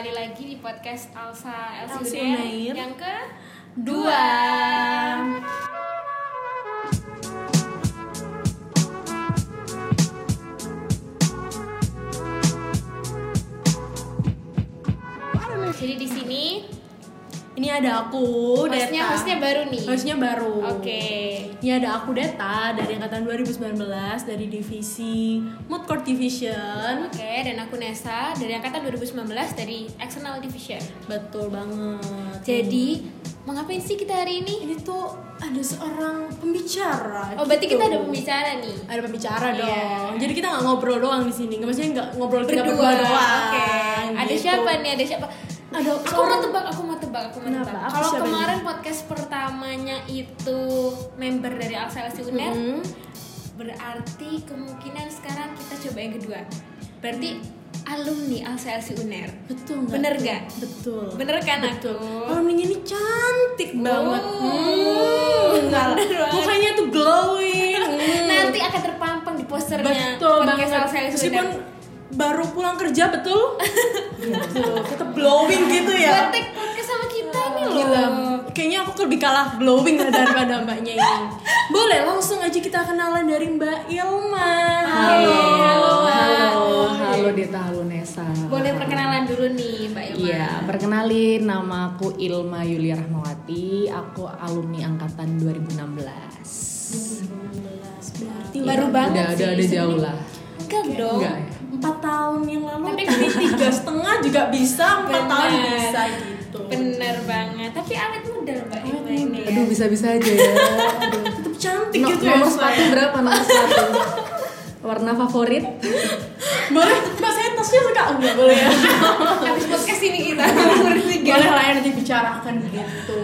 kembali lagi di podcast Alsa. Unair yang ke Dua. Jadi di sini Ini ada aku, hostnya Deta. hostnya baru nih. Hostnya baru. Oke. Ini ada aku Deta dari angkatan 2019 dari divisi Mood Court Division. Oke, dan aku Nesa dari angkatan 2019 dari External Division. Betul banget. Jadi, mau ngapain sih kita hari ini? ini tuh ada seorang pembicara. Oh, berarti gitu. kita ada pembicara nih. Ada pembicara Iya. dong. Jadi kita nggak ngobrol doang di sini. Maksudnya nggak ngobrol kita Berdua. berdua doang. Oke. Ada gitu. siapa nih? Ada siapa? Ada Aku mau tebak, aku mau tebak, aku mau tebak. Kalau kemarin podcast pertamanya itu member dari Elsie Uner, Mm-mm. berarti kemungkinan sekarang kita coba yang kedua. Berarti alumni Alsa Elsie Uner. Betul nggak? Bener nggak? Betul. Bener kan Betul. aku? Alumninya ini cantik banget. Oh, Hmm, banget. Mukanya tuh glowing. Hmm. Nanti akan terpampang di posternya betul podcast banget. Meskipun Uner. Baru pulang kerja betul. gitu. Tetap glowing gitu ya. Buat take podcast sama kita ini loh. Gila, kayaknya aku lebih kalah glowing daripada mbaknya ini. Boleh langsung aja kita kenalan dari Mbak Ilma. Halo. Halo, halo, halo Deta, halo Nesa. Boleh perkenalan dulu nih Mbak Ilma. Iya, perkenalin nama aku Ilma Yulia Rahmawati. Aku alumni angkatan 2016. Berarti Baru udah banget Udah, sih. udah, udah jauh lah. Enggak dong. Enggak ya? Empat tahun yang lalu Tapi tapi tiga setengah juga bisa empat tahun bisa gitu Bener banget. Tapi awet muda Mbak ini. ya. Aduh, bisa-bisa aja ya. Aduh. tetap cantik No- gitu nomor ya sepatu berapa? Nomor sepatu. Warna favorit? boleh mbak saya tasnya suka oh, nggak boleh ya Habis podcast ini kita nomor tiga. boleh lah ya nanti bicarakan gitu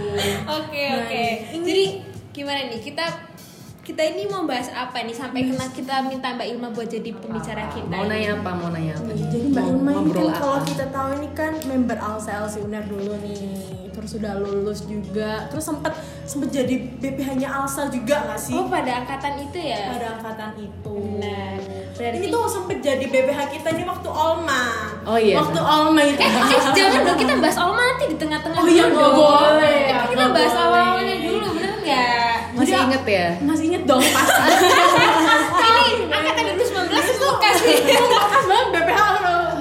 Oke Nah, oke. ini- Jadi gimana nih kita kita ini mau bahas apa nih sampai kena kita minta Mbak Ilma buat jadi pembicara kita. Mau nanya apa? Mau nanya apa? Iya, jadi Mbak Ilma ini kan kalau kita tahu ini kan member Alsa Elsie Uner dulu nih terus sudah lulus juga terus sempat sempat jadi BPH-nya Alsa juga nggak sih Oh pada angkatan itu ya. pada angkatan itu Benar. Berarti ini tuh sempat jadi BPH kita ini waktu Olma Oh iya. waktu Olma itu Eh, eh jangan dong kita bahas Olma nanti di tengah-tengah Oh iya, nggak boleh. Tapi kita bahas awal-awalnya dulu bener nggak? Masih inget ya? masih inget dong pasti Ini angkatan 2019 itu kasih. Bekas banget BPH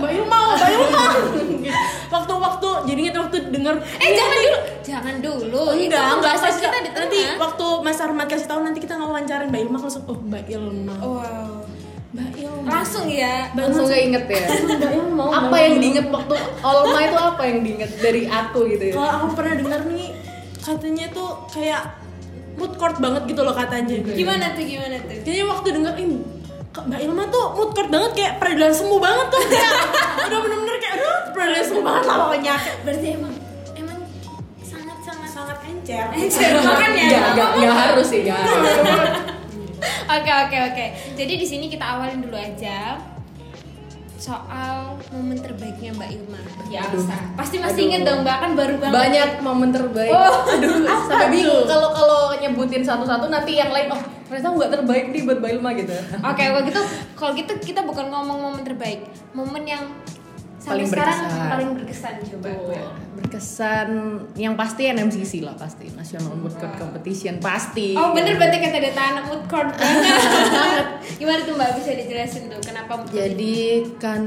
Mbak Ilma, Mbak Ilma. Waktu-waktu jadi inget waktu denger Eh jangan dulu, jangan dulu. itu enggak, enggak pas kita di nanti waktu Mas Armat kasih tahu nanti kita ngawancarain Mbak Ilma langsung oh Mbak Ilma. Wow. Mbak Ilma. Langsung ya. Langsung gak inget ya? Mbak Ilma. apa yang diinget waktu Olma itu apa yang diinget dari aku gitu ya? Kalau aku pernah dengar nih katanya tuh kayak mood court banget gitu loh katanya. Gimana tuh gimana tuh? Jadi waktu denger ini Mbak Ilma tuh mood court banget kayak peradilan semu banget tuh kayak udah bener-bener kayak aduh peradilan semu banget lah pokoknya Berarti emang emang sangat sangat sangat encer Encer, makanya. Gak, gak, gak harus sih, harus. Oke oke oke. Jadi di sini kita awalin dulu aja soal momen terbaiknya Mbak Ilma Aduh. Alsa. Pasti masih Aduh. inget dong Mbak kan baru banget. Banyak momen terbaik. Oh, aduh, apa sampai bingung kalau kalau nyebutin satu-satu nanti yang lain oh ternyata nggak terbaik nih buat Mbak Ilma gitu. Oke, kalau gitu kalau gitu kita bukan ngomong momen terbaik, momen yang Paling sekarang berkesan. paling berkesan coba. Tuh, berkesan yang pasti NMCC lah pasti National Mood Court Competition pasti. Oh bener berarti kata Deta anak mood court banget. Gimana tuh Mbak bisa dijelasin tuh kenapa mood court? Jadi kan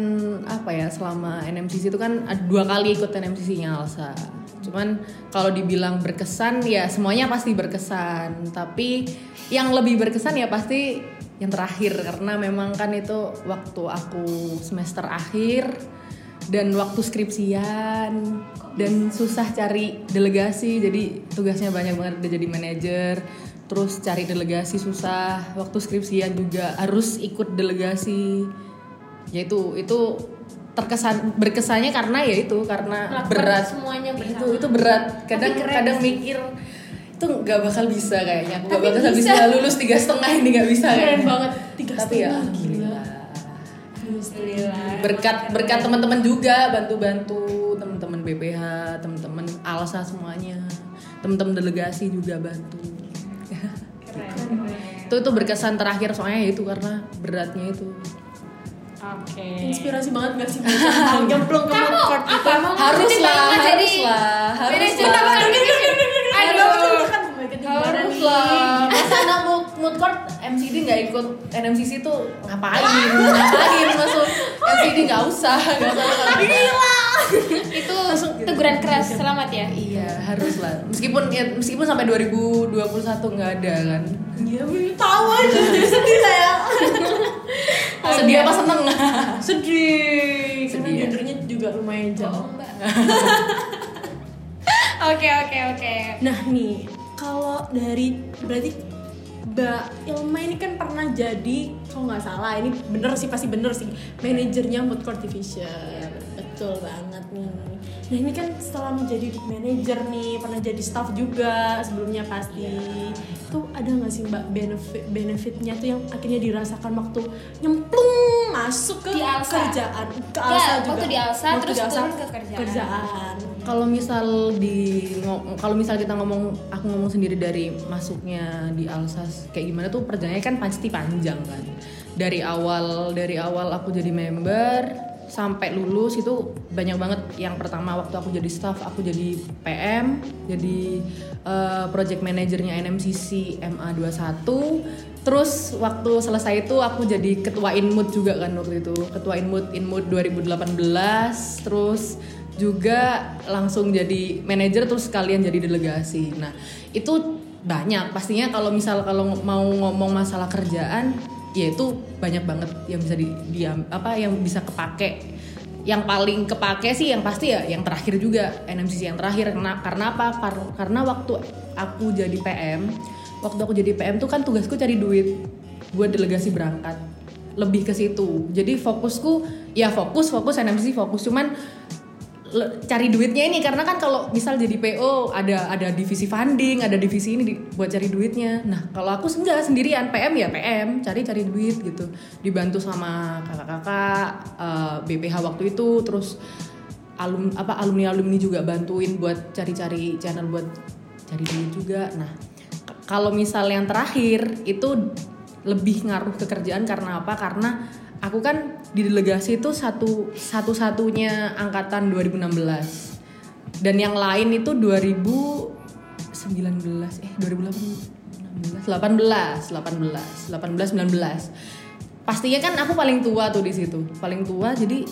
apa ya selama NMCC itu kan ada dua kali ikut NMCC-nya Alsa. Cuman kalau dibilang berkesan ya semuanya pasti berkesan. Tapi yang lebih berkesan ya pasti yang terakhir karena memang kan itu waktu aku semester akhir dan waktu skripsian dan susah cari delegasi jadi tugasnya banyak banget udah jadi manajer terus cari delegasi susah waktu skripsian juga harus ikut delegasi ya itu terkesan berkesannya karena ya itu karena Melakukan berat semuanya bersama. itu itu berat kadang kadang sih. mikir itu nggak bakal bisa kayaknya aku nggak bakal bisa. bisa. lulus tiga setengah ini nggak bisa keren kayaknya. banget tiga tapi ya alhamdulillah Alhamdulillah. Berkat berkat teman-teman juga bantu-bantu teman-teman BPH teman-teman Alsa semuanya teman-teman delegasi juga bantu Keren, keren. itu itu berkesan terakhir soalnya ya itu karena beratnya itu Oke. Inspirasi banget gak sih nyemplung ke Kamu apa mau Harus jadi lah, Mbak jadi harus lah, harus manajer lah. apa division? Aduh. kan marketing barang Harus nih. lah. Masa anak mood, court MCD nggak ikut NMCC tuh ngapain? ngapain masuk MCD nggak usah. Nggak usah Gila. Itu teguran keras selamat ya. Iya harus lah. Meskipun ya, meskipun sampai 2021 nggak ada kan. Iya, tahu aja jadi sedih saya. Sedih apa seneng? Sedih. Sedih ya? gendernya juga lumayan jauh. Mbak. Oke oke oke. Nah nih, kalau dari berarti Mbak Ilma ini kan pernah jadi kalau nggak salah ini bener sih pasti bener sih manajernya Mood Court Division. Betul banget nih. Nah ini kan setelah menjadi manajer nih pernah jadi staff juga sebelumnya pasti. Itu ada nggak sih Mbak benefit benefitnya tuh yang akhirnya dirasakan waktu nyemplung masuk ke Di kerjaan? Ke Nggak, Alsa juga? waktu di Alsa, Waktu terus di Alsa, turun ke kerjaan. kerjaan. Kalau misal di kalau misal kita ngomong aku ngomong sendiri dari masuknya di Alsas kayak gimana tuh perjalanannya kan pasti panjang kan. Dari awal dari awal aku jadi member sampai lulus itu banyak banget. Yang pertama waktu aku jadi staff aku jadi PM jadi eh, project manajernya NMCC MA21 terus waktu selesai itu aku jadi ketua Inmood juga kan waktu itu. Ketua Inmood Inmood 2018 terus juga langsung jadi manajer terus sekalian jadi delegasi. Nah, itu banyak. Pastinya kalau misal kalau mau ngomong masalah kerjaan ya itu banyak banget yang bisa di, diam apa yang bisa kepake. Yang paling kepake sih yang pasti ya yang terakhir juga NMCC yang terakhir. Karena karena apa? Kar- karena waktu aku jadi PM waktu aku jadi PM tuh kan tugasku cari duit buat delegasi berangkat. Lebih ke situ. Jadi fokusku ya fokus fokus NMCC fokus. Cuman cari duitnya ini. Karena kan kalau misal jadi PO ada ada divisi funding ada divisi ini buat cari duitnya. Nah kalau aku enggak sendirian. PM ya PM cari cari duit gitu. Dibantu sama kakak-kakak eh, BPH waktu itu. Terus alum apa alumni alumni juga bantuin buat cari-cari channel buat cari duit juga. Nah kalau misal yang terakhir itu lebih ngaruh ke kerjaan karena apa? Karena aku kan di delegasi itu satu satu satunya angkatan 2016 dan yang lain itu 2019 eh 2018 18 18 18 19 pastinya kan aku paling tua tuh di situ paling tua jadi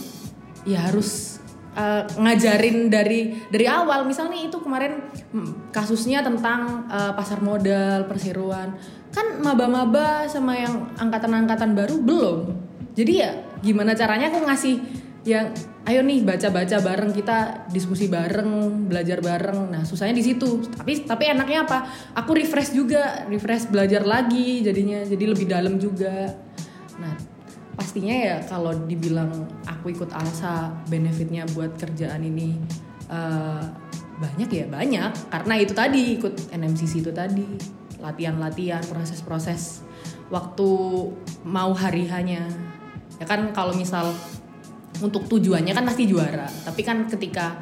ya harus uh, ngajarin dari dari awal. Misalnya itu kemarin hmm, kasusnya tentang uh, pasar modal perseroan. Kan maba-maba sama yang angkatan-angkatan baru belum jadi ya gimana caranya aku ngasih yang ayo nih baca-baca bareng kita diskusi bareng belajar bareng. Nah susahnya di situ. Tapi tapi enaknya apa? Aku refresh juga refresh belajar lagi jadinya jadi lebih dalam juga. Nah pastinya ya kalau dibilang aku ikut alsa benefitnya buat kerjaan ini eh, banyak ya banyak. Karena itu tadi ikut NMCC itu tadi. Latihan-latihan proses-proses waktu mau hari hanya ya kan kalau misal untuk tujuannya kan pasti juara. Tapi kan ketika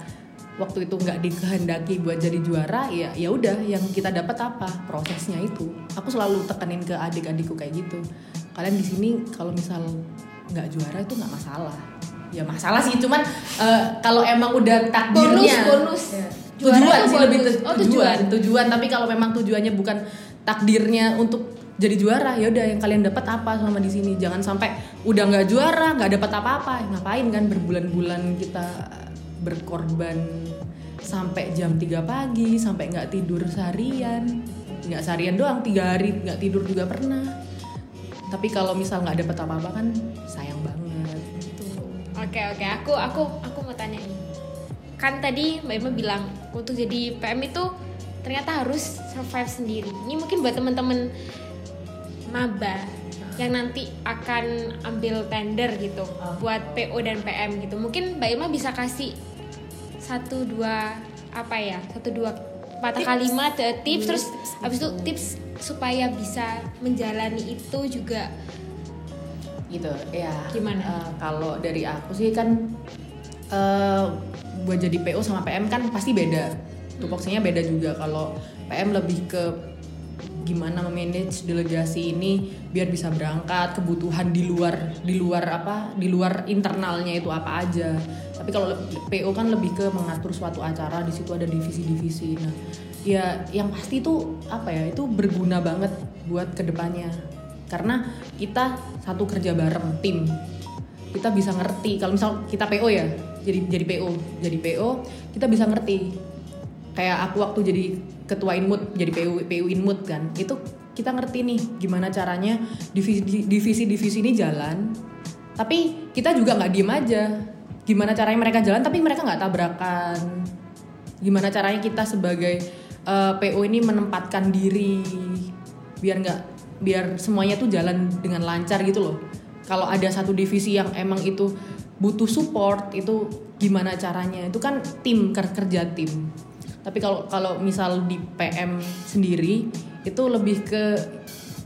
waktu itu nggak dikehendaki buat jadi juara ya ya udah yang kita dapat apa? Prosesnya itu. Aku selalu tekenin ke adik-adikku kayak gitu. Kalian di sini kalau misal nggak juara itu nggak masalah. Ya masalah sih cuman eh, kalau emang udah takdirnya bonus Ya. Juara tujuan sih lebih bonus. tu- Oh, tujuan tujuan. Tapi kalau memang tujuannya bukan takdirnya untuk jadi juara ya udah yang kalian dapat apa selama di sini jangan sampai udah nggak juara nggak dapat apa-apa ngapain kan berbulan-bulan kita berkorban sampai jam 3 pagi sampai nggak tidur seharian nggak seharian doang tiga hari nggak tidur juga pernah tapi kalau misal nggak dapat apa-apa kan sayang banget. Oke oke, aku aku aku mau tanya nih. Kan tadi Mbak Irma bilang untuk jadi PM itu ternyata harus survive sendiri. Ini mungkin buat teman-teman maba yang nanti akan ambil tender gitu buat PO dan PM gitu. Mungkin Mbak Irma bisa kasih satu dua apa ya satu dua patah Tips. kalimat eh, tips terus tips habis itu tips supaya bisa menjalani itu juga gitu ya Gimana? eh, kalau dari aku sih kan eh buat jadi PO sama PM kan pasti beda tupoksinya beda juga kalau PM lebih ke gimana memanage delegasi ini biar bisa berangkat kebutuhan di luar di luar apa di luar internalnya itu apa aja. Tapi kalau PO kan lebih ke mengatur suatu acara di situ ada divisi-divisi. Nah ya yang pasti itu apa ya itu berguna banget buat ke depannya. Karena kita satu kerja bareng tim. Kita bisa ngerti kalau misal kita PO ya jadi jadi PO jadi PO kita bisa ngerti. Kayak aku waktu jadi ketua inmut jadi PU PU inmut kan. Itu kita ngerti nih gimana caranya divisi divisi ini jalan. Tapi kita juga nggak diem aja. Gimana caranya mereka jalan tapi mereka nggak tabrakan. Gimana caranya kita sebagai eh, PO ini menempatkan diri biar nggak biar semuanya tuh jalan dengan lancar gitu loh. Kalau ada satu divisi yang emang itu butuh support itu gimana caranya? Itu kan tim ker- kerja tim tapi kalau kalau misal di PM sendiri itu lebih ke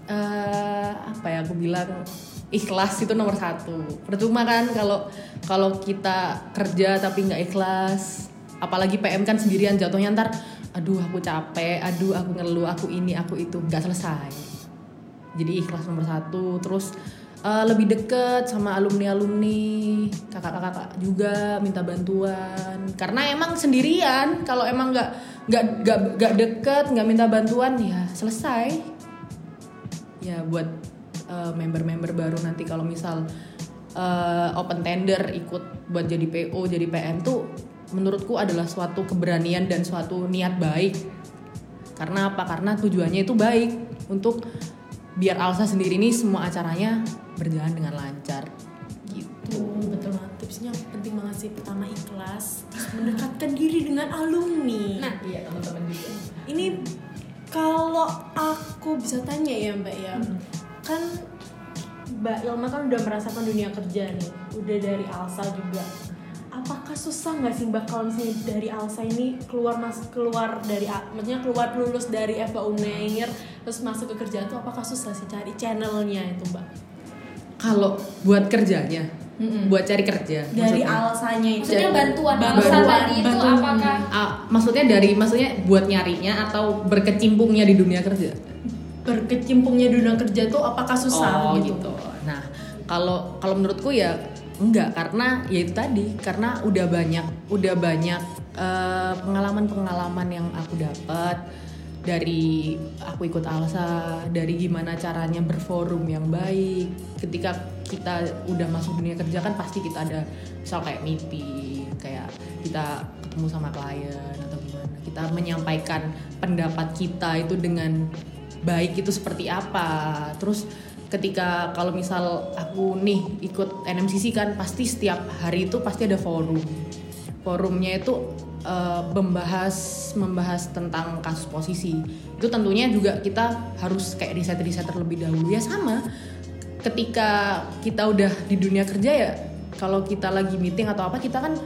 eh, apa ya aku bilang ikhlas itu nomor satu. Percuma kan kalau kalau kita kerja tapi nggak ikhlas. Apalagi PM kan sendirian jatuhnya ntar aduh aku capek aduh aku ngeluh aku ini aku itu. Nggak selesai. Jadi ikhlas nomor satu. Terus eh, lebih deket sama alumni alumni kakak-kakak juga minta bantuan. Karena emang sendirian kalau emang nggak nggak nggak nggak deket nggak minta bantuan ya selesai. Ya buat eh, member-member baru nanti. Kalau misal eh, open tender ikut buat jadi PO jadi PM tuh menurutku adalah suatu keberanian dan suatu niat baik. Karena apa? Karena tujuannya itu baik untuk biar Alsa sendiri ini semua acaranya berjalan dengan lancar. Gitu betul banget. Tipsnya penting banget sih pertama ikhlas terus mendekatkan diri dengan alumni. Nah, iya teman-teman juga. Ini kalau aku bisa tanya ya mbak ya. Kan mbak Ilma kan udah merasakan dunia kerja nih. Udah dari Alsa juga apakah susah nggak sih mbak kalau misalnya dari Alsa ini keluar mas keluar dari maksudnya keluar lulus dari FA Unair terus masuk ke kerjaan tuh apakah susah sih cari channelnya itu mbak kalau buat kerjanya buat cari kerja dari maksudnya. Alsanya itu maksudnya bantuan Bantuan, Alsa tadi itu bantuan. apakah Ah, maksudnya dari maksudnya buat nyarinya atau berkecimpungnya di dunia kerja berkecimpungnya dunia kerja tuh apakah susah oh gitu? gitu. Nah, kalau kalau menurutku ya enggak karena ya itu tadi karena udah banyak udah banyak eh, pengalaman-pengalaman yang aku dapat dari aku ikut Alsa, dari gimana caranya berforum yang baik. Ketika kita udah masuk dunia kerja kan pasti kita ada misal kayak meeting, kayak kita ketemu sama klien atau gimana. Kita menyampaikan pendapat kita itu dengan baik itu seperti apa. Terus ketika kalau misal aku nih ikut NMCC kan pasti setiap hari itu pasti ada forum. Forumnya itu eh, membahas membahas tentang kasus posisi. Itu tentunya juga kita harus kayak riset-riset terlebih dahulu ya sama. Ketika kita udah di dunia kerja ya kalau kita lagi meeting atau apa kita kan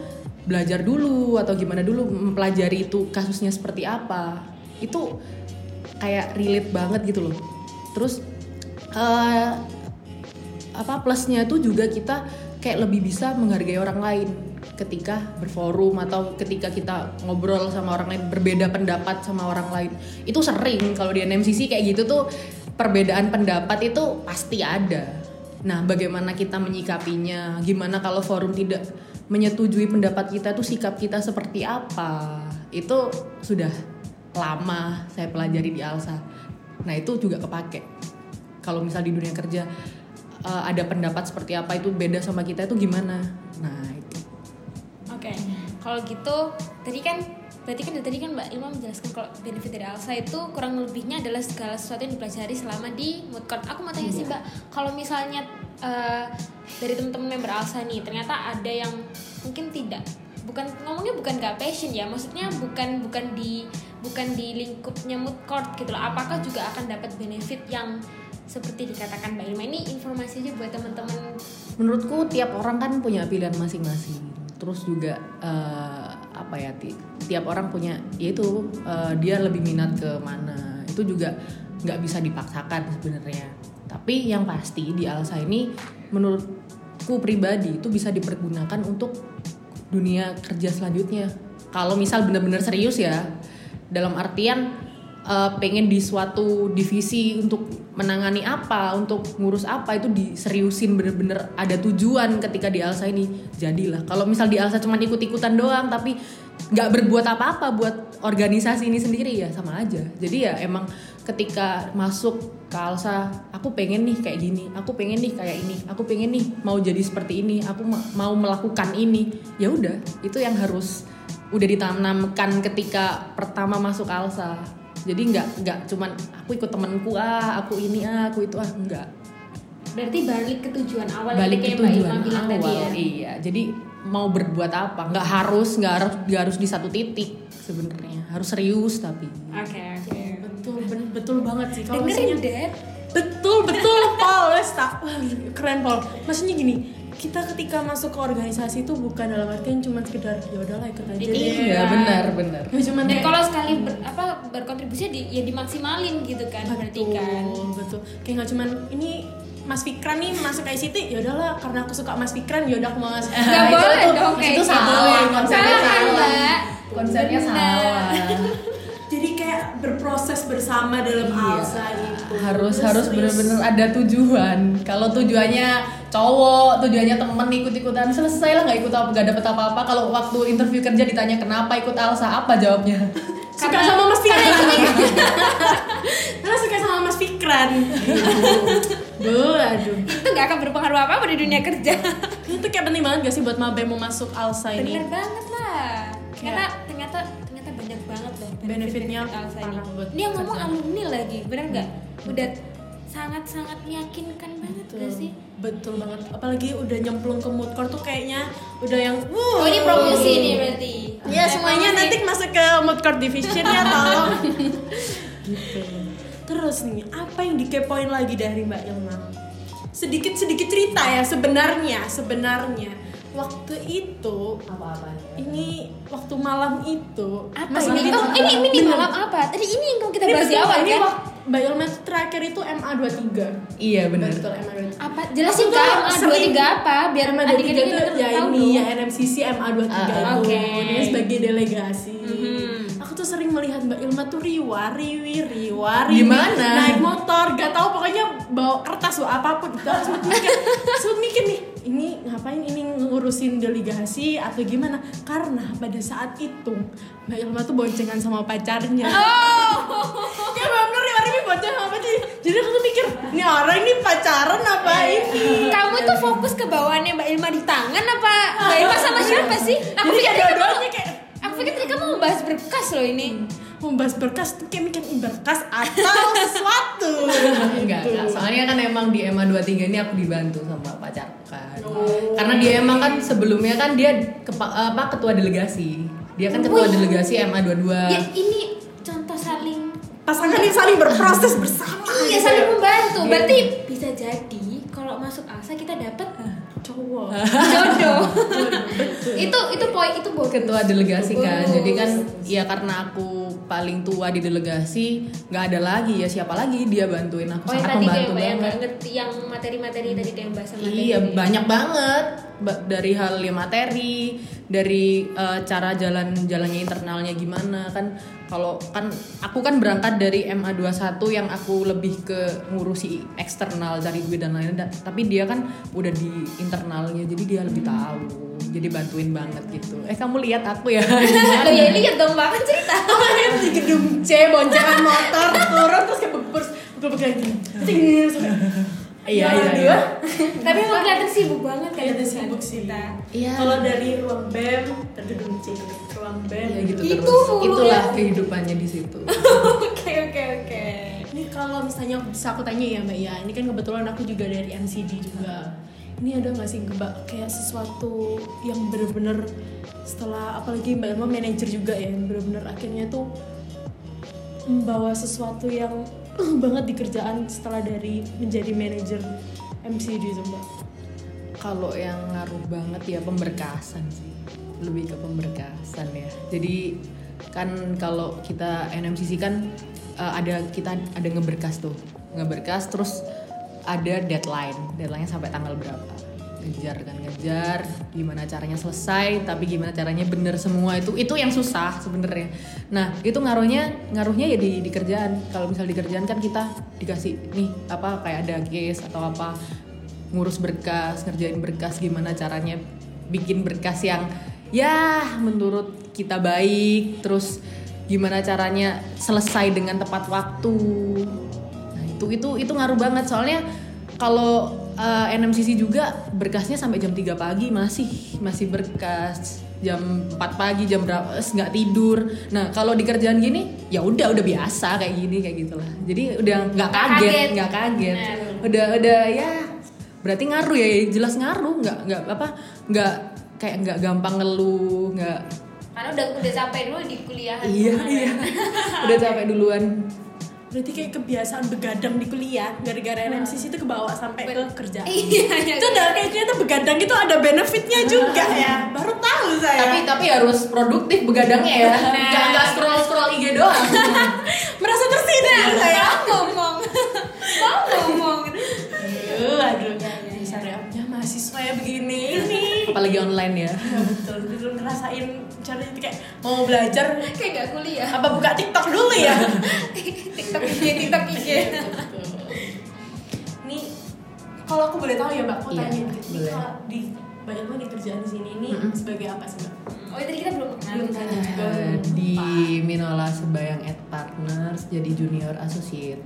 belajar dulu atau gimana dulu mempelajari itu kasusnya seperti apa. Itu kayak relate banget gitu loh. Terus eh, apa plusnya tuh juga kita kayak lebih bisa menghargai orang lain ketika berforum atau ketika kita ngobrol sama orang lain berbeda pendapat sama orang lain. Itu sering kalau di NMCC kayak gitu tuh perbedaan pendapat itu pasti ada. Nah bagaimana kita menyikapinya? Gimana kalau forum tidak menyetujui pendapat kita tuh sikap kita seperti apa? Itu sudah lama saya pelajari di Alsa. Nah itu juga kepake kalau misal di dunia kerja uh, ada pendapat seperti apa itu beda sama kita itu gimana nah itu Oke, kalau gitu tadi kan berarti kan dari tadi kan Mbak Ilma menjelaskan kalau benefit dari Alsa itu kurang lebihnya adalah segala sesuatu yang dipelajari selama di mood court. Aku mau tanya sih Mbak, kalau misalnya eh, dari teman-teman member Alsa nih ternyata ada yang mungkin tidak bukan ngomongnya bukan gak passion ya, maksudnya bukan bukan di bukan di lingkupnya mood court gitu loh. Apakah juga akan dapat benefit yang seperti dikatakan Mbak Ilma ini informasi aja buat teman-teman. Menurutku tiap orang kan punya pilihan masing-masing. Terus juga eh, apa ya ti- tiap orang punya yaitu eh, dia lebih minat ke mana. Itu juga nggak bisa dipaksakan sebenarnya. Tapi yang pasti di Alsa ini menurutku pribadi itu bisa dipergunakan untuk dunia kerja selanjutnya. Kalau misal benar-benar serius ya dalam artian eh, pengen di suatu divisi untuk menangani apa, untuk ngurus apa itu diseriusin bener-bener ada tujuan ketika di Alsa ini jadilah. Kalau misal di Alsa cuma ikut-ikutan doang tapi nggak berbuat apa-apa buat organisasi ini sendiri ya sama aja. Jadi ya emang ketika masuk ke Alsa, aku pengen nih kayak gini, aku pengen nih kayak ini, aku pengen nih mau jadi seperti ini, aku ma- mau melakukan ini. Ya udah, itu yang harus udah ditanamkan ketika pertama masuk Alsa. Jadi nggak nggak cuman aku ikut temenku ah, aku ini ah, aku itu ah, enggak. Berarti balik ke tujuan awal Balik yang ke tujuan bilang awal, tadi ya. iya. Jadi mau berbuat apa? Nggak harus, nggak harus, nggak harus di satu titik sebenarnya. Harus serius tapi. Oke, oke. betul ben- betul banget sih kalau Dengerin, misalnya Dad. betul betul Paul tak wah, keren Paul maksudnya gini kita ketika masuk ke organisasi itu bukan dalam artian cuma sekedar ya udahlah ikut aja deh Iya, benar, benar. Ya, cuman Dan kalau sekali ber, apa berkontribusi di, ya dimaksimalin gitu kan berarti kan. betul betul kayak nggak cuman ini Mas Fikran nih masuk ICT ya udahlah karena aku suka Mas Fikran ya udah aku mau masuk Gak Nah, itu boleh dong itu kayak gitu. salah, konsepnya Salah, salah. Konsepnya salah. Kayak berproses bersama dalam Iya. alsa gitu. Harus Terus harus serius. benar-benar ada tujuan. Kalau tujuannya cowok tujuannya temen ikut-ikutan selesai lah nggak ikut apa nggak dapet apa-apa. Kalau waktu interview kerja ditanya kenapa ikut Alsa? Apa jawabnya? Suka Karena- sama Mas Fikran. Karena suka sama Mas Fikran. Duh, aduh. Itu gak akan berpengaruh apa-apa di dunia kerja. itu kayak penting banget gak sih buat Mabe mau masuk alsa ini? Bener banget lah. Ternyata ternyata ternyata banyak banget loh Benefitnya benefit Alsa ini. yang ngomong alumni lagi, bener nggak? Udah sangat-sangat meyakinkan banget betul, gak sih? betul banget. Apalagi udah nyemplung ke mood court tuh kayaknya udah yang Oh ini promosi nih berarti. ya semuanya nanti masuk ke mood court division ya tolong gitu. Terus nih apa yang dikepoin lagi dari Mbak Ilma? Sedikit sedikit cerita ya sebenarnya sebenarnya waktu itu apa-apa ini waktu malam itu apa Mas ini? Adit- Oh ini ini Bener. malam apa? Tadi ini yang kita Ini bahas di awal ini kan? wak- Mbak Ilma tuh terakhir itu MA 23 iya benar Betul MA 23 Apa? Jelasin tuh kan? Ah, dua sering- tiga apa? Biar MA adik-adik 23 ini tuh ya ini ya NMCC MA 23 Ah, itu oke. dia sebagai delegasi. Aku tuh sering melihat Mbak Ilma tuh riwa riwi riwa riwi Gimana? naik motor gak tahu pokoknya bawa kertas bawa apa pun gitu sempat mikir sempat mikir nih ini ngapain ini ngurusin delegasi atau gimana karena pada saat itu Mbak Ilma tuh boncengan sama pacarnya Oh. ya bener riwa riwi boncengan sama pacarnya jadi aku tuh mikir ini orang ini pacaran apa ini Kamu tuh fokus ke bawaannya Mbak Ilma di tangan apa Mbak Ilma sama siapa sih? Aku jadi dua-duanya kayak pikir tadi kamu mau bahas berkas loh ini. membahas berkas tuh kayak mikir "Ih, berkas atau sesuatu enggak, Gitu. enggak. soalnya kan emang di EMA 23 ini aku dibantu sama pacarku kan Oh. karena dia emang kan sebelumnya kan dia kepa- apa ketua delegasi dia kan ketua Wih. delegasi EMA 22 Ya ini contoh saling pasangan yang saling berproses bersama Iya saling membantu. Iya. Berarti bisa jadi kalau masuk ASA kita dapat cowok jodoh. itu itu poin itu bogus. ketua delegasi kan jadi kan ya karena aku paling tua di delegasi nggak ada lagi ya siapa lagi dia bantuin aku Oh yang sangat tadi membantu banget ngerti yang materi-materi tadi kayak bahasa materi. Iya tadi. banyak banget Ba- dari hal yang materi, dari eh, cara jalan jalannya internalnya gimana kan kalau kan aku kan berangkat dari MA 21 yang aku lebih ke ngurusi eksternal cari duit dan lain-lain tapi dia kan udah di internalnya jadi dia lebih tahu jadi bantuin banget gitu. Eh kamu lihat aku ya? Loh ya lihat dong Mbak kan cerita. Kemarin di gedung C boncengan motor turun terus kayak bebers betul kayak gini. Terus Iya, Ya, iya, iya. Tapi emang kelihatan sibuk banget kan Kelihatan sibuk sih. kita. Iya. Kalau dari ruang BEM ke gedung C, ruang BEM. ya gitu Itu terus itulah ya. kehidupannya di situ Oke oke oke. Ini kalau misalnya bisa aku tanya ya Mbak ya, ini kan kebetulan aku juga dari MCD juga. Ini ada nggak sih Mbak kayak sesuatu yang bener-bener setelah apalagi Mbak Elma manajer juga ya, yang bener-bener akhirnya tuh membawa sesuatu yang uh, banget di kerjaan setelah dari menjadi manajer MCD itu Mbak. Kalau yang ngaruh banget ya pemberkasan sih, lebih ke pemberkasan ya. Jadi kan kalau kita NMCC kan eh, ada kita ada ngeberkas tuh, ngeberkas terus ada deadline, deadline sampai tanggal berapa. Ngejar kan ngejar gimana caranya selesai tapi gimana caranya bener semua itu itu yang susah sebenarnya. Nah itu ngaruhnya ngaruhnya ya di, di kerjaan. Kalau misal di kerjaan kan kita dikasih nih apa kayak ada case atau apa ngurus berkas ngerjain berkas gimana caranya bikin berkas yang ya menurut kita baik terus gimana caranya selesai dengan tepat waktu. Nah itu itu itu ngaruh banget. Soalnya kalau uh, NMCC juga berkasnya sampai jam 3 pagi masih masih berkas jam 4 pagi jam berapa eh, nggak tidur. Nah kalau di kerjaan gini ya udah udah biasa kayak gini kayak gitulah. Jadi udah nggak Nggak kaget kaget. nggak kaget. Nah. udah udah ya berarti ngaruh ya jelas ngaruh. Nggak nggak apa nggak kayak nggak gampang ngeluh nggak karena udah udah capek dulu di kuliah iya iya. Udah capek duluan Berarti kayak kebiasaan begadang di kuliah gara-gara NMCC itu kebawa sampai ke kerjaan. iya iya itu udah kayak ternyata begadang itu ada benefitnya juga ya. Baru tahu saya. tapi tapi harus produktif begadangnya ya nggak nggak scroll scroll IG doang merasa tersindir saya. mau ngomong mau ngomong Aduh, aduh. Syariatnya mahasiswa ya begini ini. apalagi online ya Ya, betul, betul ngerasain caranya itu kayak mau belajar kayak gak kuliah apa buka TikTok dulu ya. tiktok IG tiktok IG Nih, kalau aku boleh tahu ya Mbak, aku Iya, tanya dikit. Nih, kalau di banyak banget di kerjaan di sini ini Mm-mm. sebagai apa sih Mbak? oh tadi kita belum kenal Belum tanya juga. Eh, di Minola Sebayang at Partners jadi junior associate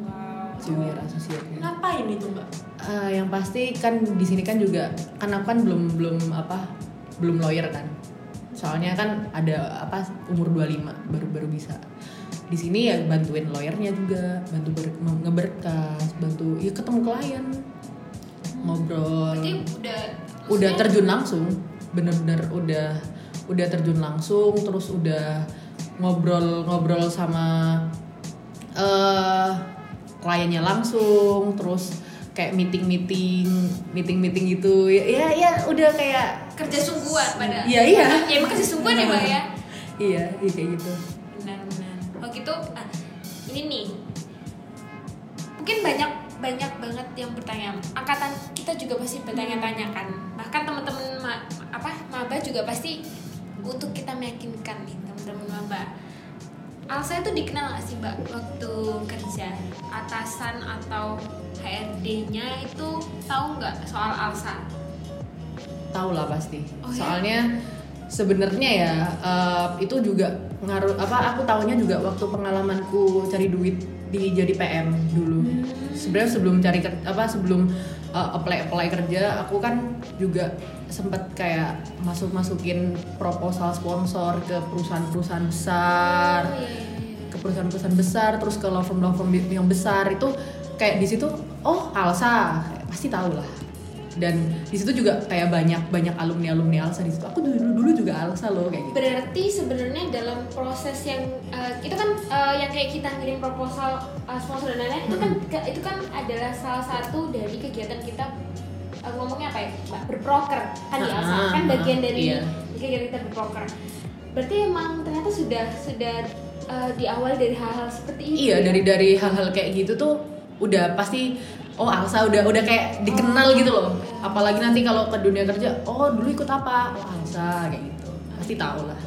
wow junior associate Ngapain itu Mbak? Eh, yang pasti kan di sini kan juga kan aku kan belum belum apa belum lawyer kan soalnya kan ada apa umur 25 baru baru bisa. Di sini ya bantuin lawyernya juga bantu ber- ngeberkas bantu ya ketemu klien ngobrol. Berarti udah udah terjun langsung bener-bener udah udah terjun langsung terus udah ngobrol-ngobrol sama eh kliennya langsung terus kayak meeting-meeting meeting-meting gitu. Ya ya, ya udah kayak kerja sungguhan pada Iya, iya. ya emang kerja sungguhan ya mbak ya. Iya iya kayak gitu. Benar-benar oh gitu. Ah, ini nih. Mungkin banyak banyak banget yang bertanya. Angkatan kita juga pasti bertanya-tanya kan. Bahkan teman-teman ma- apa maba juga pasti untuk kita meyakinkan nih teman-teman maba. Alsa itu dikenal gak sih mbak waktu kerja? Atasan atau HRD-nya itu tahu nggak soal Alsa? Tahu lah pasti. Oh, ya? soalnya sebenarnya ya eh, itu juga ngaruh apa aku tahunya juga waktu pengalamanku cari duit di jadi PM dulu. Sebenarnya sebelum cari apa sebelum eh, apply apply kerja aku kan juga sempat kayak masuk masukin proposal sponsor ke perusahaan-perusahaan besar Oh, iya, iya, iya. ke perusahaan-perusahaan besar terus ke law firm law firm yang besar. Itu kayak di situ oh Alsa pasti tahu lah dan di situ juga kayak banyak banyak alumni alumni Alsa di situ aku dulu dulu juga Alsa loh kayak gitu Berarti sebenarnya dalam proses yang uh, itu kan uh, yang kayak kita ngirim proposal uh, sponsor dan lain-lain itu kan itu kan adalah salah satu dari kegiatan kita uh, ngomongnya apa ya Mbak? berproker kan di Ah, Alsa kan ah, bagian dari iya. kegiatan kita berproker. Berarti emang ternyata sudah sudah uh, diawali dari hal-hal seperti itu. iya ya? dari dari hal-hal kayak gitu tuh udah pasti oh Alsa udah udah kayak dikenal gitu loh apalagi nanti kalau ke dunia kerja oh dulu ikut apa oh Alsa kayak gitu pasti tahu lah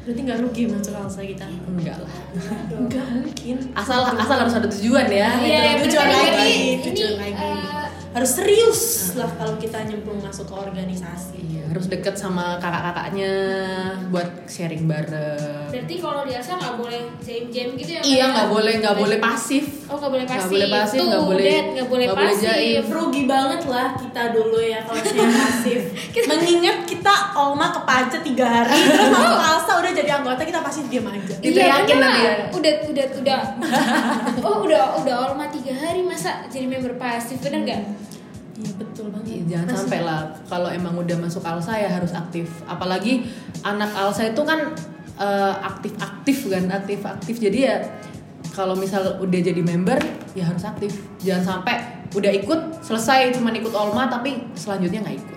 Berarti nggak rugi masuk Alsa kita? enggak lah Enggak mungkin. asal asal harus ada tujuan ya Iya, iya, tujuan lagi, tujuan ini, lagi. uh, Harus serius lah kalau kita nyemplung masuk ke organisasi. Iya, harus deket sama kakak-kakaknya buat sharing bareng. Berarti kalau di Alsa nggak boleh jam-jam gitu ya? Iya, nggak boleh nggak boleh pasif. Oh nggak boleh pasif. Nggak boleh pasif, Tuh, nggak boleh- nggak boleh boleh pasif. jaim. Rugi banget lah kita dulu ya kalau saya pasif. Mengingat kita Olma kepancet tiga hari terus masuk Alsa udah jadi anggota kita pasti diam aja. Diteriakin benar. nanti ya. Udah udah udah. oh udah udah Olma tiga hari masa jadi member pasif bener nggak? Iya betul banget. Iya, jangan Masih- sampai lah kalau emang udah masuk Alsa ya harus aktif. Apalagi anak Alsa itu kan eh, aktif-aktif kan, aktif-aktif. Jadi ya kalau misal udah jadi member ya harus aktif. Jangan sampai udah ikut selesai cuma ikut Olma tapi selanjutnya nggak ikut.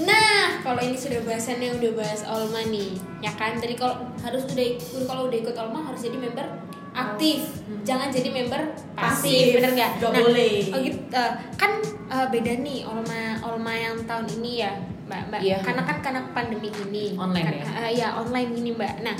Nah, kalau ini sudah bahasannya udah bahas Olma nih, ya kan? Tadi kalau harus udah udah- kalau udah ikut Olma harus jadi member aktif jangan jadi member pasif, Pasif. bener nggak Nggak boleh. oh gitu, eh, kan eh, beda nih olma olma yang tahun ini ya mbak mbak Iya. karena kan karena pandemi ini Online Kan, ya? eh, ya online gini mbak nah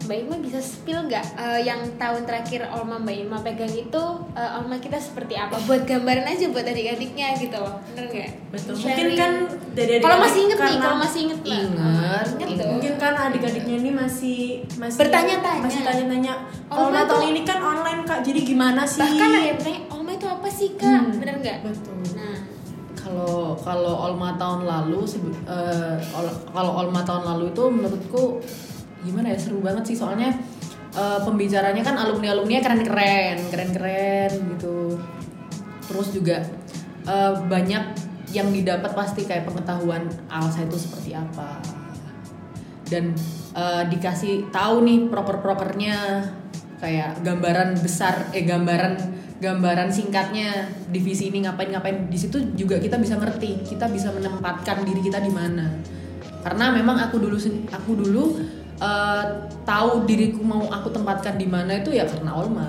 Mbak Ilma bisa spill nggak eh, yang tahun terakhir Olma Mbak Ilma pegang itu eh, Olma kita seperti apa? Buat gambaran aja buat adik-adiknya gitu loh, bener nggak? Betul. Sharing. Mungkin kan dari kalau adik-adik masih inget nih, karena- kalau masih inget. Ingat, Inget ingat. tuh. mungkin kan adik-adiknya ini masih masih Bertanya-tanya. masih tanya-tanya kalau Mbak tahun ini kan online kak jadi gimana sih Bahkan ada yang bertanya, Olma itu apa sih kak? Hmm. Bener nggak? betul Nah, Kalau kalau Olma tahun lalu ol- kalau Olma tahun lalu itu menurutku gimana ya seru banget sih. Soalnya eh, pembicaranya kan alumni alumni keren-keren keren-keren gitu. Terus juga eh, banyak yang didapat pasti kayak pengetahuan Alsa itu seperti apa. Dan eh, dikasih tahu nih proker-prokernya kayak gambaran besar eh gambaran gambaran singkatnya divisi ini ngapain ngapain di situ juga kita bisa ngerti kita bisa menempatkan diri kita di mana karena memang aku dulu aku dulu eh, tahu diriku mau aku tempatkan di mana itu ya karena Olma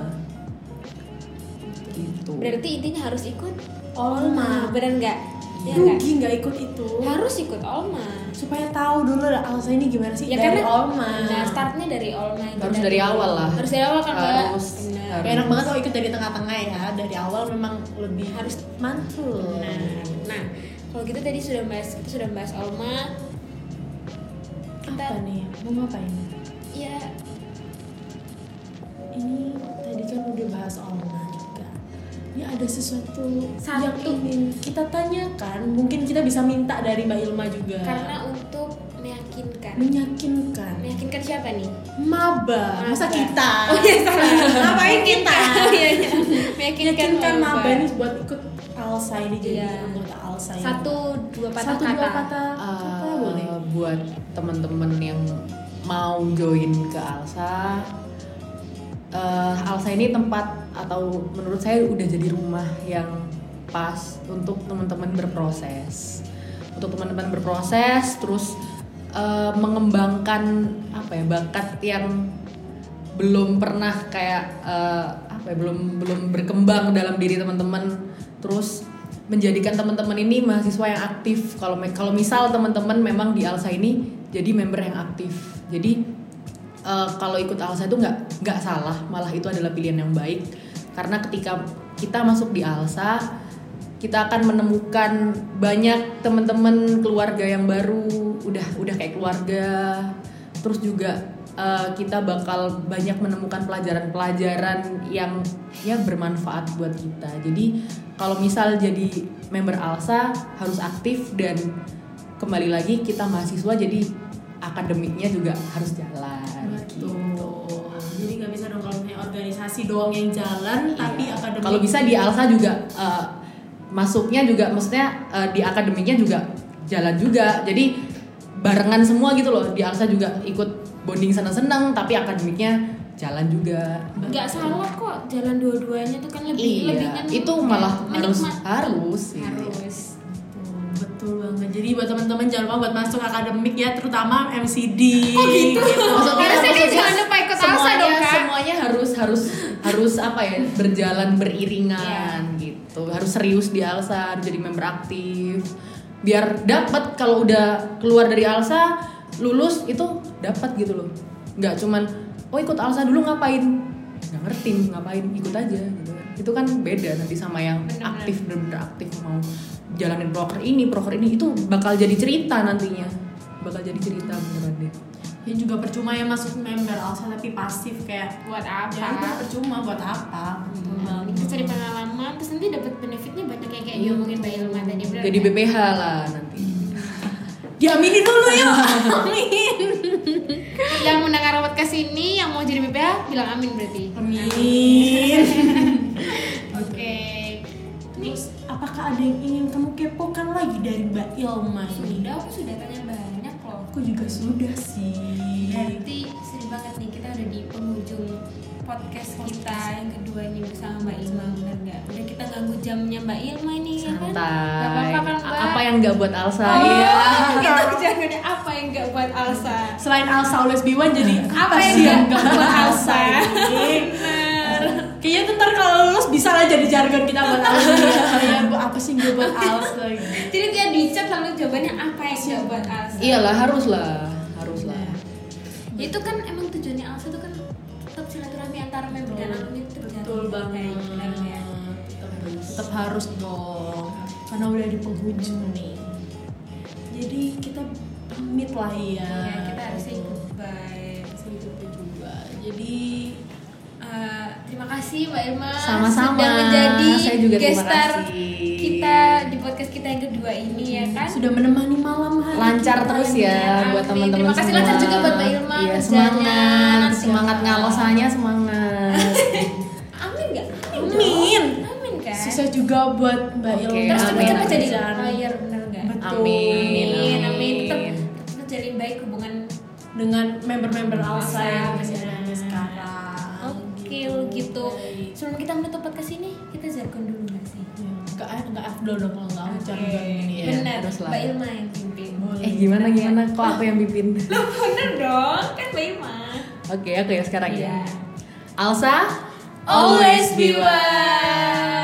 gitu berarti intinya harus ikut Olma. bener nggak? Ya nggak? rugi nggak ikut itu Harus ikut Olma. supaya tahu dulu lah Alsa ini gimana sih Ya dari karena Olma Nah, startnya dari Olma. Harus dari awal lah. Harus dari awal kan? Harus. Harus. Gak enak banget kalau ikut dari tengah-tengah ya. Dari awal memang lebih harus mantul. Nah, nah, kalau gitu tadi sudah bahas kita sudah bahas Olma. Kita apa nih? Mau ngapain? Ya ini tadi kan udah bahas Olma juga. Ini ada sesuatu Satu. yang ingin kita tanyakan. Mungkin kita bisa minta dari Mbak Ilma juga. Karena meyakinkan. meyakinkan siapa nih? maba masa kita Oh iya salah. ngapain kita Iya, iya. Meyakinkan maba ini buat ikut Alsa ini jadi Iya. anggota Alsa ini. Satu dua patah satu kata. dua kata kata Uh, boleh buat temen-temen yang mau join ke Alsa uh, Alsa ini tempat atau menurut saya udah jadi rumah yang pas untuk teman-teman berproses untuk teman-teman berproses terus uh, mengembangkan apa ya bakat yang belum pernah kayak uh, apa ya belum belum berkembang dalam diri teman-teman. Terus menjadikan teman-teman ini mahasiswa yang aktif. Kalau kalau misal teman-teman memang di Alsa ini jadi member yang aktif. Jadi uh, kalau ikut Alsa itu nggak nggak salah. Malah itu adalah pilihan yang baik. Karena ketika kita masuk di Alsa kita akan menemukan banyak teman-teman keluarga yang baru udah udah kayak keluarga terus juga uh, kita bakal banyak menemukan pelajaran-pelajaran yang ya bermanfaat buat kita jadi kalau misal jadi member Alsa harus aktif dan kembali lagi kita mahasiswa jadi akademiknya juga harus jalan betul gitu. jadi nggak bisa dong kalau organisasi doang yang jalan tapi Iya. akademik Kalau bisa di Alsa juga uh, masuknya juga maksudnya uh, di akademiknya juga jalan juga. Jadi barengan semua gitu loh. Di Alsa juga ikut bonding senang-senang tapi akademiknya jalan juga. Nggak salah kok jalan dua-duanya tuh kan lebih Iya, lebih itu malah harus harus. sih. harus. Betul, betul banget. Jadi buat teman-teman jangan lupa buat masuk akademik ya, terutama MCD. Kok gitu? Maksudnya, Harusnya kan maksudnya jangan lupa ikut Alsa semuanya, dong, Kak. semuanya harus harus harus apa ya berjalan beriringan Iya. Gitu. Harus serius di Alsa, harus jadi member aktif. Biar dapat kalau udah keluar dari Alsa, lulus itu dapat gitu loh. Nggak cuman oh ikut Alsa dulu ngapain? Nggak ngerti ngapain, ikut aja gitu. Itu kan beda nanti sama yang Bener-bener. aktif bener-bener aktif mau jalanin proker ini, proker ini itu bakal jadi cerita nantinya. Bakal jadi cerita beneran deh. Ya juga percuma ya masuk member Alsa tapi pasif kayak Buat apa? ya udah percuma buat apa? Betul banget. Kita cari pengalaman, terus nanti dapat benefitnya banyak kayak kayak diomongin Mbak Ilma tadi. bener Jadi? BPH lah nanti. Diaminin dulu ya. Amin. yang mendengar podcast ini yang mau jadi BPH bilang amin berarti. Amin. Oke. Terus apakah ada yang ingin kamu kepokan lagi dari Mbak Ilma ini? Sudah, aku sudah. Aku juga sudah sih. Berarti seru banget nih kita udah di penghujung podcast kita yang kedua ini bersama Mbak Ilma bener nggak? Udah kita ganggu jamnya Mbak Ilma nih ya kan? santai apa-apa kan Mbak? apa yang nggak buat Alsa Oh, iya itu jangan apa yang nggak buat Alsa? Selain Alsa always be one jadi Apa apa, yang sih yang nggak gak buat buat Alsa? Kayaknya tuh ntar kalau lulus bisa lah jadi jargon kita buat Alsa ya, bu, apa sih gak buat Alsa gitu. Jadi dia dicap lalu jawabannya apa yang nggak buat Alsa? iyalah harus lah harus lah Ya, itu kan emang tujuannya Alsa itu kan tetap silaturahmi antara member dan alumni itu. Betul banget. Kayak bener ya. Tetap harus dong. Karena udah di penghujung nih. Jadi kita pamit lah ya. Ya, kita harus say goodbye. Say goodbye juga. Jadi Eh, terima kasih Mbak Irma Sama-sama. sudah menjadi Saya juga terima guest star kasih. kita di podcast kita yang kedua ini ya kan. sudah menemani malam hari. lancar kita terus ya Amin. buat teman-teman Terima kasih semua. lancar juga buat Mbak Ilma Iya, semangat, semangat apa? ngalosanya semangat. Amin nggak? Amin. Amin kan? Susah juga buat Mbak Oke, Ilma. Terus amin, amin. jadi lawyer bener nggak? Betul. Amin, Amin, amin. amin. Tetap tetap jalin baik hubungan. dengan member-member Alsa yang masih ada Benar. Oke, gitu. Sebelum kita menutup podcast ini, kita jargon dulu nggak sih? Enggak enggak afdol dong kalau enggak Oke, jargon ini ya. benar. Mbak Ilma yang pimpin. Boleh. eh gimana gimana? Kok aku yang pimpin? Loh, bener dong, kan Mbak Ilma. Oke, oke ya sekarang Iya. ya. Alsa, Always be one.